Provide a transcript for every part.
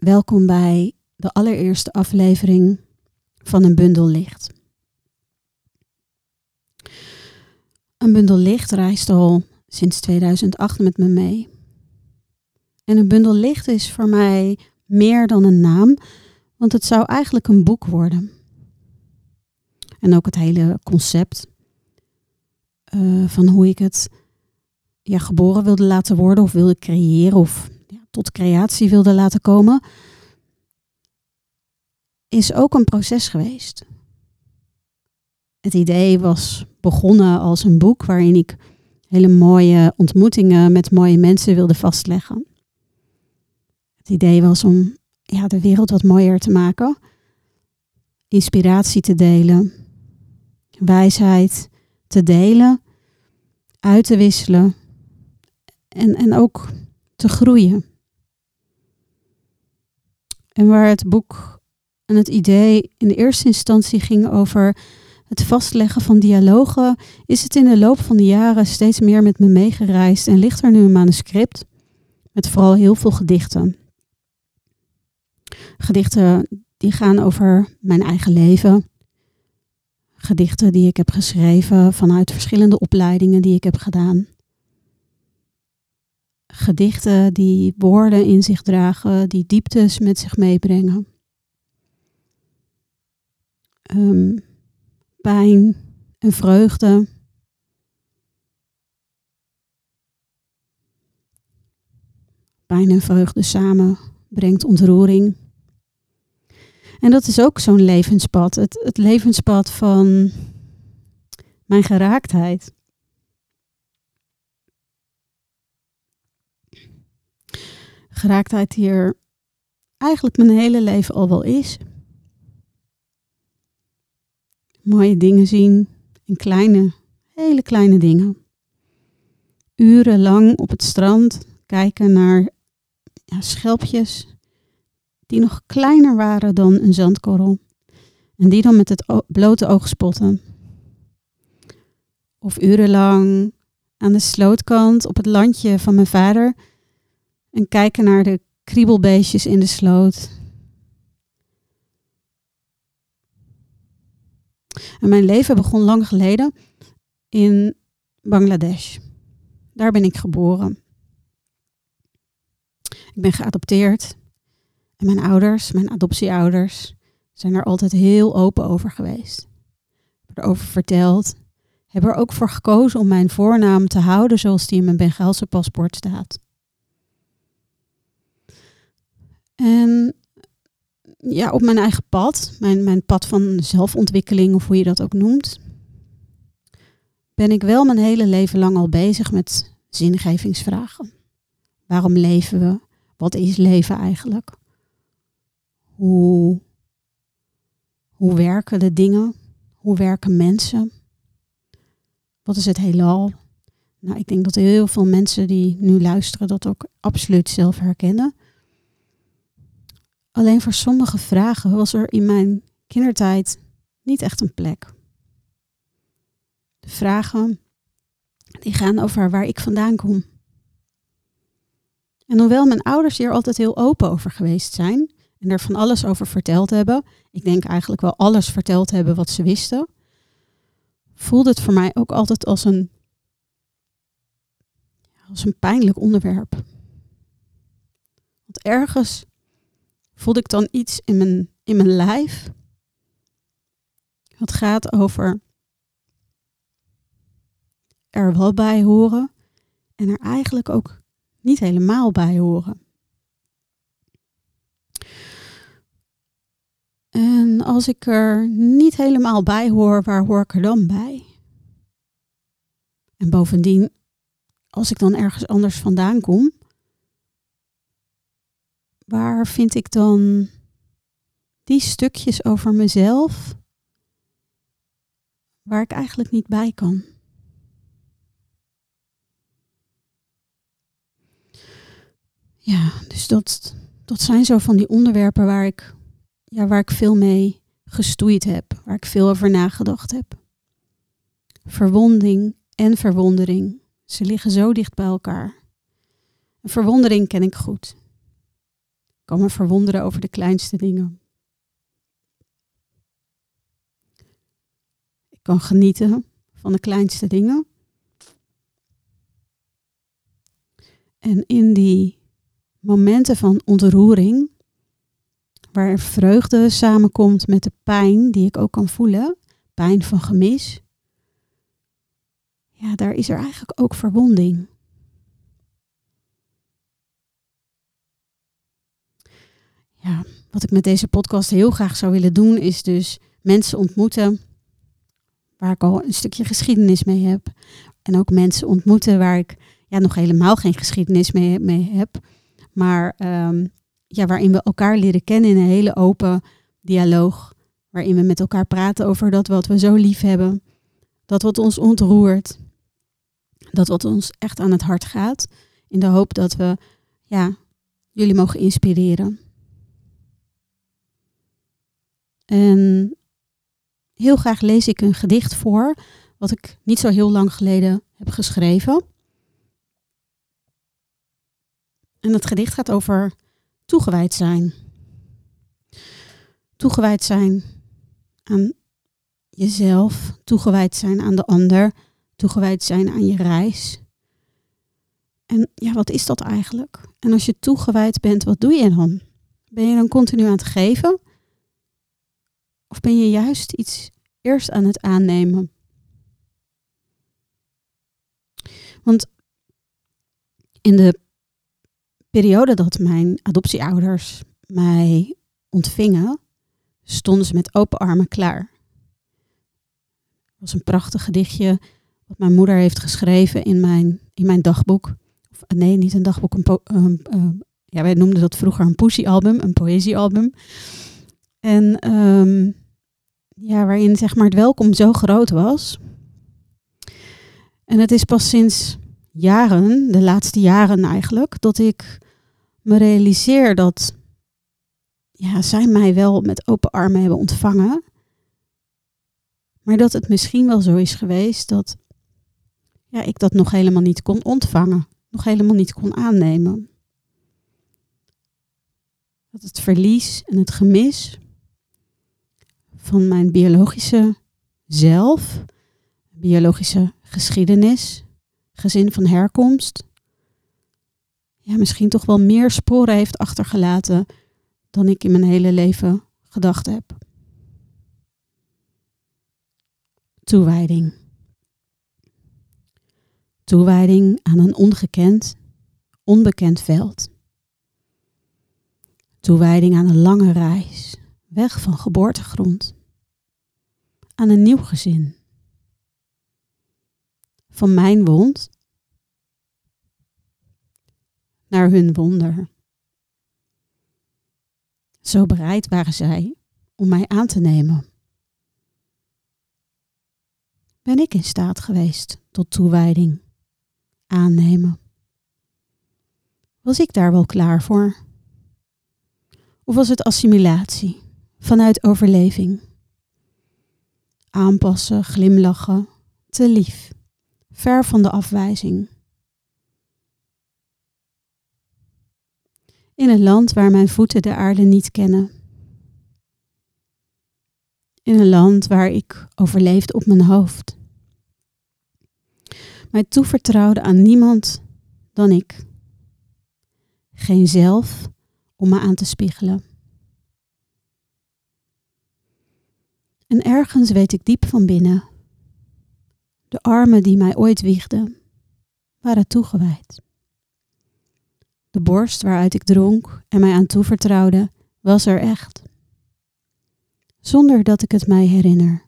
welkom bij de allereerste aflevering van Een Bundel Licht. Een Bundel Licht reist al sinds 2008 met me mee. En Een Bundel Licht is voor mij meer dan een naam, want het zou eigenlijk een boek worden. En ook het hele concept uh, van hoe ik het ja, geboren wilde laten worden of wilde creëren of tot creatie wilde laten komen, is ook een proces geweest. Het idee was begonnen als een boek waarin ik hele mooie ontmoetingen met mooie mensen wilde vastleggen. Het idee was om ja, de wereld wat mooier te maken, inspiratie te delen, wijsheid te delen, uit te wisselen en, en ook te groeien. En waar het boek en het idee in de eerste instantie ging over het vastleggen van dialogen, is het in de loop van de jaren steeds meer met me meegereisd en ligt er nu een manuscript met vooral heel veel gedichten. Gedichten die gaan over mijn eigen leven. Gedichten die ik heb geschreven vanuit verschillende opleidingen die ik heb gedaan gedichten die woorden in zich dragen, die dieptes met zich meebrengen. Um, pijn en vreugde. Pijn en vreugde samen brengt ontroering. En dat is ook zo'n levenspad. Het, het levenspad van mijn geraaktheid. Geraaktheid hier eigenlijk mijn hele leven al wel is. Mooie dingen zien in kleine, hele kleine dingen. Urenlang op het strand kijken naar ja, schelpjes die nog kleiner waren dan een zandkorrel. En die dan met het blote oog spotten. Of urenlang aan de slootkant op het landje van mijn vader en kijken naar de kriebelbeestjes in de sloot. En mijn leven begon lang geleden in Bangladesh. Daar ben ik geboren. Ik ben geadopteerd. En mijn ouders, mijn adoptieouders, zijn er altijd heel open over geweest. Hebben erover verteld. Hebben er ook voor gekozen om mijn voornaam te houden zoals die in mijn Bengaalse paspoort staat. En ja, op mijn eigen pad, mijn, mijn pad van zelfontwikkeling of hoe je dat ook noemt, ben ik wel mijn hele leven lang al bezig met zingevingsvragen. Waarom leven we? Wat is leven eigenlijk? Hoe, hoe werken de dingen? Hoe werken mensen? Wat is het heelal? Nou, ik denk dat heel veel mensen die nu luisteren dat ook absoluut zelf herkennen. Alleen voor sommige vragen was er in mijn kindertijd niet echt een plek. De vragen die gaan over waar ik vandaan kom. En hoewel mijn ouders hier altijd heel open over geweest zijn en er van alles over verteld hebben, ik denk eigenlijk wel alles verteld hebben wat ze wisten, voelde het voor mij ook altijd als een, als een pijnlijk onderwerp. Want ergens voelde ik dan iets in mijn, in mijn lijf. Wat gaat over er wel bij horen en er eigenlijk ook niet helemaal bij horen. En als ik er niet helemaal bij hoor, waar hoor ik er dan bij? En bovendien, als ik dan ergens anders vandaan kom, waar vind ik dan die stukjes over mezelf waar ik eigenlijk niet bij kan? Ja, dus dat, dat zijn zo van die onderwerpen waar ik, ja, waar ik veel mee gestoeid heb, waar ik veel over nagedacht heb. Verwonding en verwondering, ze liggen zo dicht bij elkaar. verwondering ken ik goed kan me verwonderen over de kleinste dingen. Ik kan genieten van de kleinste dingen. En in die momenten van ontroering, waar vreugde samenkomt met de pijn die ik ook kan voelen, pijn van gemis, ja, daar is er eigenlijk ook verwonding. Ja, wat ik met deze podcast heel graag zou willen doen, is dus mensen ontmoeten waar ik al een stukje geschiedenis mee heb. En ook mensen ontmoeten waar ik ja, nog helemaal geen geschiedenis mee, mee heb. Maar um, ja, waarin we elkaar leren kennen in een hele open dialoog. Waarin we met elkaar praten over dat wat we zo lief hebben. Dat wat ons ontroert. Dat wat ons echt aan het hart gaat. In de hoop dat we ja, jullie mogen inspireren. En heel graag lees ik een gedicht voor, wat ik niet zo heel lang geleden heb geschreven. En het gedicht gaat over toegewijd zijn. Toegewijd zijn aan jezelf, toegewijd zijn aan de ander, toegewijd zijn aan je reis. En ja, wat is dat eigenlijk? En als je toegewijd bent, wat doe je dan? Ben je dan continu aan het geven? Of ben je juist iets eerst aan het aannemen? Want in de periode dat mijn adoptieouders mij ontvingen, stonden ze met open armen klaar. Het was een prachtig gedichtje wat mijn moeder heeft geschreven in mijn, in mijn dagboek. Of, nee, niet een dagboek, een ja, wij noemden dat vroeger een poesiealbum, een poëziealbum. En um, ja, waarin zeg maar het welkom zo groot was. En het is pas sinds jaren, de laatste jaren eigenlijk, dat ik me realiseer dat ja, zij mij wel met open armen hebben ontvangen. Maar dat het misschien wel zo is geweest dat ja, ik dat nog helemaal niet kon ontvangen, nog helemaal niet kon aannemen. Dat het verlies en het gemis van mijn biologische zelf, biologische geschiedenis, gezin van herkomst, ja, misschien toch wel meer sporen heeft achtergelaten dan ik in mijn hele leven gedacht heb. Toewijding. Toewijding aan een ongekend, onbekend veld. Toewijding aan een lange reis, weg van geboortegrond. Aan een nieuw gezin. Van mijn wond naar hun wonder. Zo bereid waren zij om mij aan te nemen. Ben ik in staat geweest tot toewijding, aannemen? Was ik daar wel klaar voor? Of was het assimilatie vanuit overleving? Aanpassen, glimlachen, te lief, ver van de afwijzing. in een land waar mijn voeten de aarde niet kennen. In een land waar ik overleefde op mijn hoofd. Mij toevertrouwde aan niemand dan ik. Geen zelf om me aan te spiegelen. En ergens weet ik diep van binnen, de armen die mij ooit wiegden, waren toegewijd. De borst waaruit ik dronk en mij aan toevertrouwde, was er echt. Zonder dat ik het mij herinner.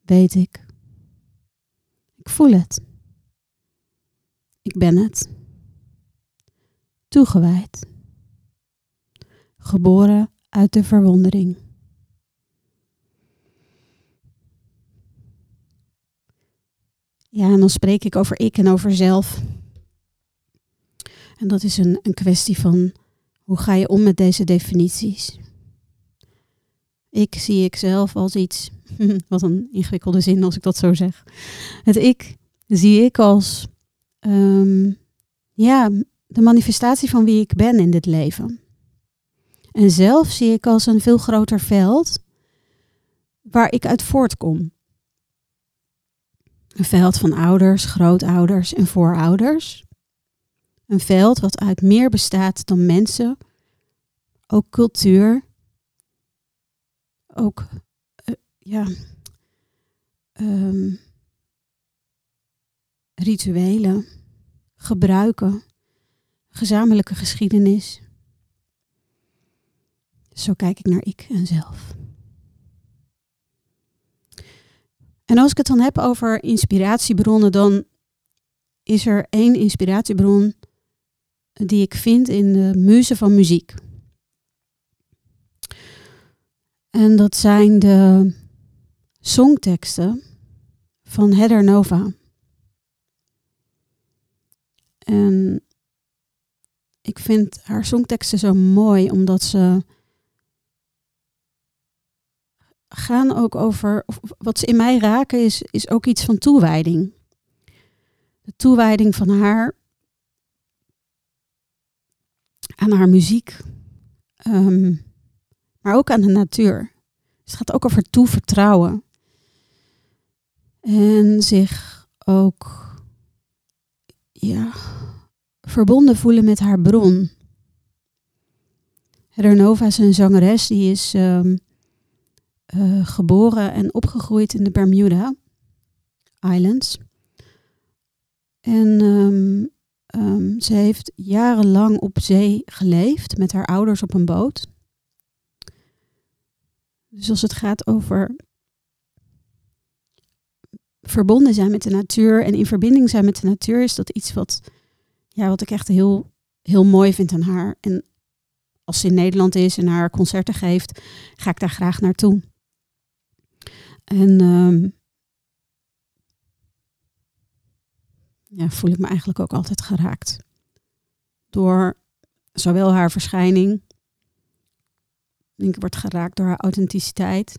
Weet ik. Ik voel het. Ik ben het. Toegewijd. Geboren uit de verwondering. Ja, en dan spreek ik over ik en over zelf. En dat is een, een kwestie van hoe ga je om met deze definities. Ik zie ik zelf als iets, wat een ingewikkelde zin als ik dat zo zeg. Het ik zie ik als, um, ja, de manifestatie van wie ik ben in dit leven. En zelf zie ik als een veel groter veld waar ik uit voortkom. Een veld van ouders, grootouders en voorouders. Een veld wat uit meer bestaat dan mensen, ook cultuur, ook uh, ja, um, rituelen, gebruiken, gezamenlijke geschiedenis. Zo kijk ik naar ik en zelf. En als ik het dan heb over inspiratiebronnen, dan is er één inspiratiebron die ik vind in de muze van muziek. En dat zijn de songteksten van Heather Nova. En ik vind haar songteksten zo mooi omdat ze gaan ook over, wat ze in mij raken is, is ook iets van toewijding. De toewijding van haar aan haar muziek, um, maar ook aan de natuur. Dus het gaat ook over toevertrouwen. En zich ook ja, verbonden voelen met haar bron. Nova is een zangeres die is um, uh, geboren en opgegroeid in de Bermuda Islands. En um, um, ze heeft jarenlang op zee geleefd met haar ouders op een boot. Dus als het gaat over verbonden zijn met de natuur en in verbinding zijn met de natuur, is dat iets wat, ja, wat ik echt heel, heel mooi vind aan haar. En als ze in Nederland is en haar concerten geeft, ga ik daar graag naartoe. En um, ja, voel ik me eigenlijk ook altijd geraakt. Door zowel haar verschijning, ik word geraakt door haar authenticiteit,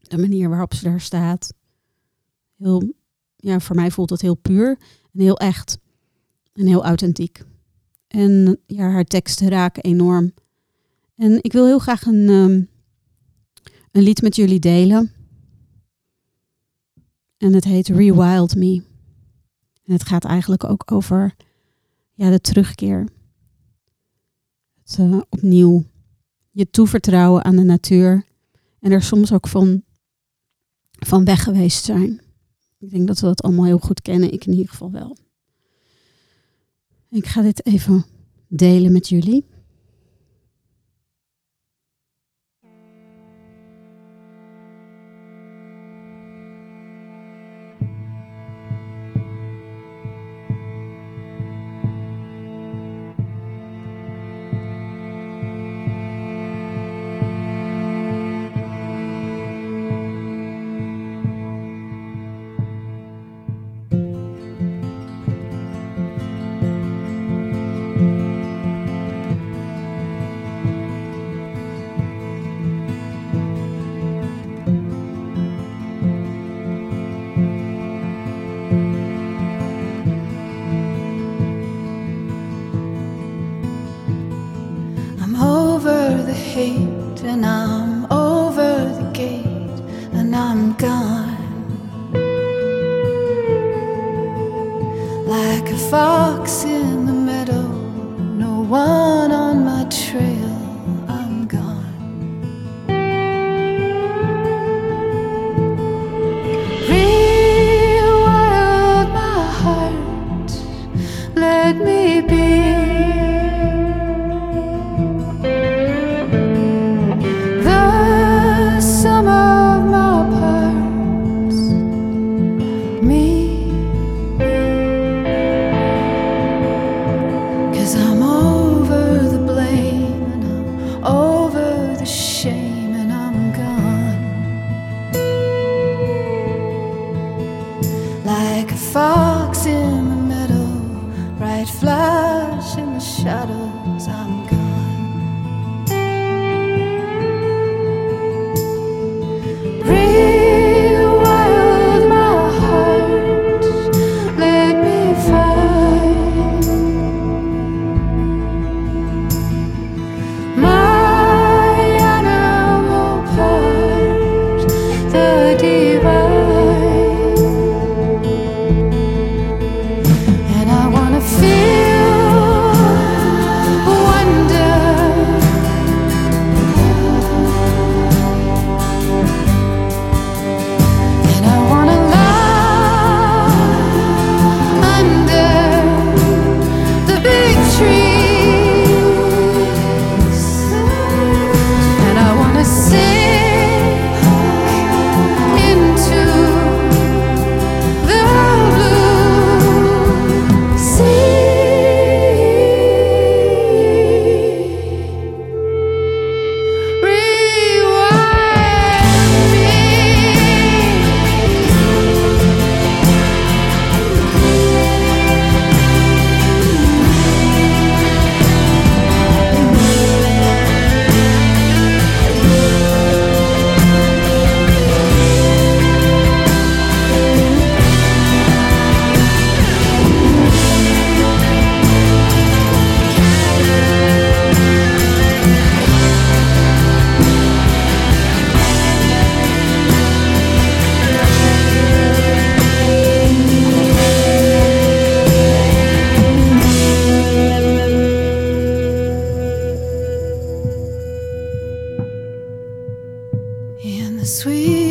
de manier waarop ze daar staat. Heel, ja, voor mij voelt dat heel puur en heel echt en heel authentiek. En ja, haar teksten raken enorm. En ik wil heel graag een, um, een lied met jullie delen. En het heet Rewild Me. En het gaat eigenlijk ook over ja, de terugkeer. Het uh, opnieuw je toevertrouwen aan de natuur. En er soms ook van, van weg geweest zijn. Ik denk dat we dat allemaal heel goed kennen. Ik in ieder geval wel. Ik ga dit even delen met jullie.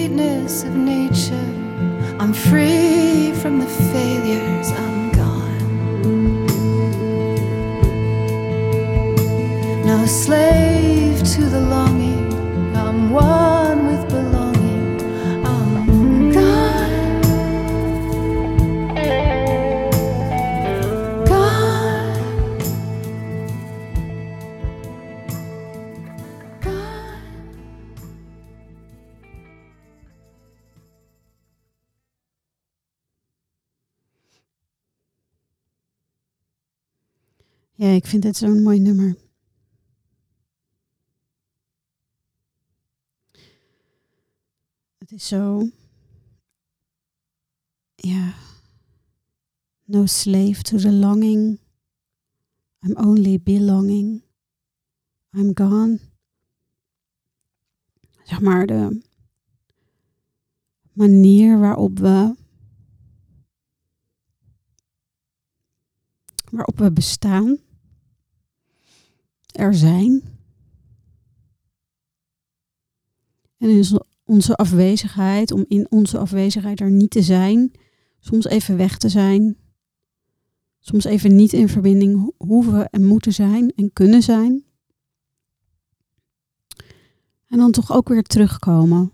sweetness of nature. I'm free from the failures. I'm gone. No slave to the longing. Ik vind het zo'n mooi nummer. Het is zo. Ja. No slave to the longing. I'm only belonging. I'm gone. Zeg maar de manier waarop we. Waarop we bestaan. Er zijn. En in onze- afwezigheid, om in onze afwezigheid er niet te zijn, soms even weg te zijn, soms even niet in verbinding ho- hoeven en moeten zijn en kunnen zijn. En dan toch ook weer terugkomen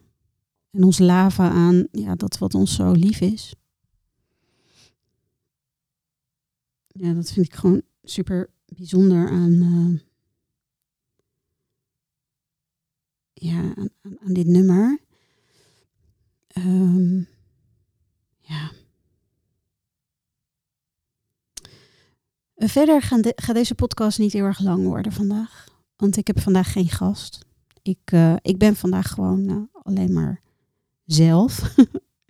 en ons laven aan ja, dat wat ons zo lief is. Ja, dat vind ik gewoon super bijzonder aan, eh, ja, aan, aan, dit nummer. Ehm, ja. Eh, Verder gaan gaat deze podcast niet heel erg lang worden vandaag. Want ik heb vandaag geen gast. Ik, eh, ik ben vandaag gewoon eh, alleen maar zelf.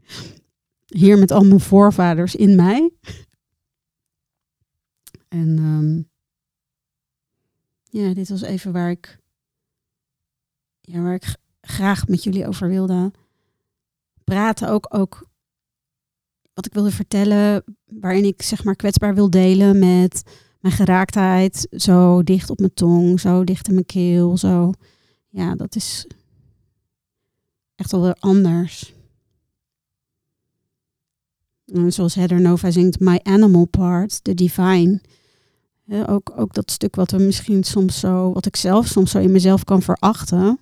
Hier met al mijn voorvaders in mij. En ehm, ja, dit was even waar ik, ja, waar ik graag met jullie over wilde praten. Ook, ook wat ik wilde vertellen, waarin ik zeg maar kwetsbaar wil delen met mijn geraaktheid. Zo dicht op mijn tong, zo dicht in mijn keel. Zo. Ja, dat is echt wel weer anders. En zoals Heather Nova zingt, My Animal Part, The Divine. Ook, ook dat stuk wat we misschien soms zo, wat ik zelf soms zo in mezelf kan verachten.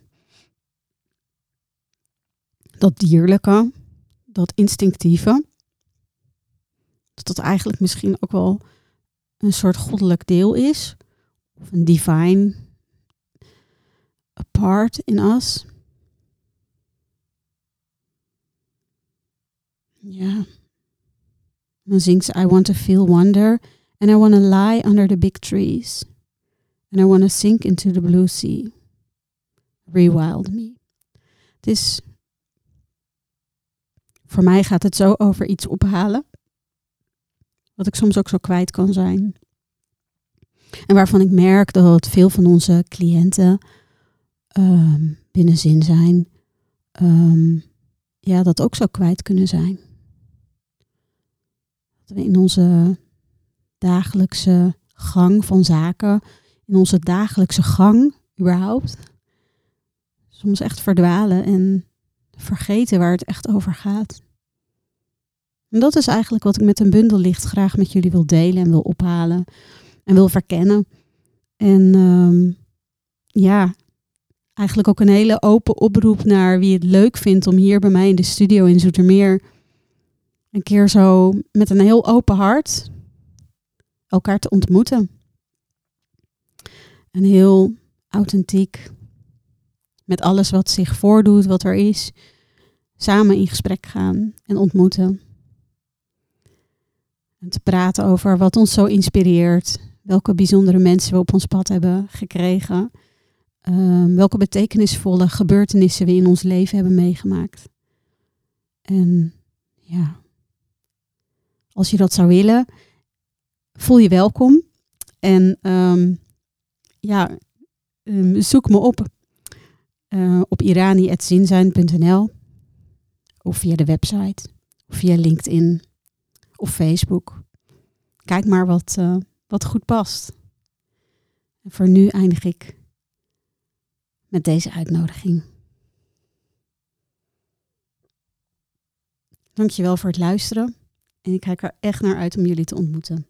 Dat dierlijke, dat instinctieve. Dat dat eigenlijk misschien ook wel een soort goddelijk deel is. Of een divine part in us. Ja. Dan zingt ze I want to feel wonder and I want to lie under the big trees. And I want to sink into the blue sea. Rewild me. Het is... Voor mij gaat het zo over iets ophalen. Wat ik soms ook zo kwijt kan zijn. En waarvan ik merk dat veel van onze cliënten ehm binnen zin zijn. ehm, ja, dat ook zo kwijt kunnen zijn. Dat we in onze dagelijkse gang van zaken, in onze dagelijkse gang überhaupt, soms echt verdwalen en vergeten waar het echt over gaat. En dat is eigenlijk wat ik met een bundel licht graag met jullie wil delen en wil ophalen en wil verkennen. En ehm, ja, eigenlijk ook een hele open oproep naar wie het leuk vindt om hier bij mij in de studio in Zoetermeer een keer zo met een heel open hart elkaar te ontmoeten. En heel authentiek, met alles wat zich voordoet, wat er is, samen in gesprek gaan en ontmoeten. En te praten over wat ons zo inspireert, welke bijzondere mensen we op ons pad hebben gekregen, ehm, welke betekenisvolle gebeurtenissen we in ons leven hebben meegemaakt. En ja, als je dat zou willen, voel je welkom. En ehm, ja, ehm, zoek me op eh, op irani.zinzijn.nl of via de website of via LinkedIn of Facebook. Kijk maar wat, eh, wat goed past. En voor nu eindig ik met deze uitnodiging. Dankjewel voor het luisteren en ik kijk er echt naar uit om jullie te ontmoeten.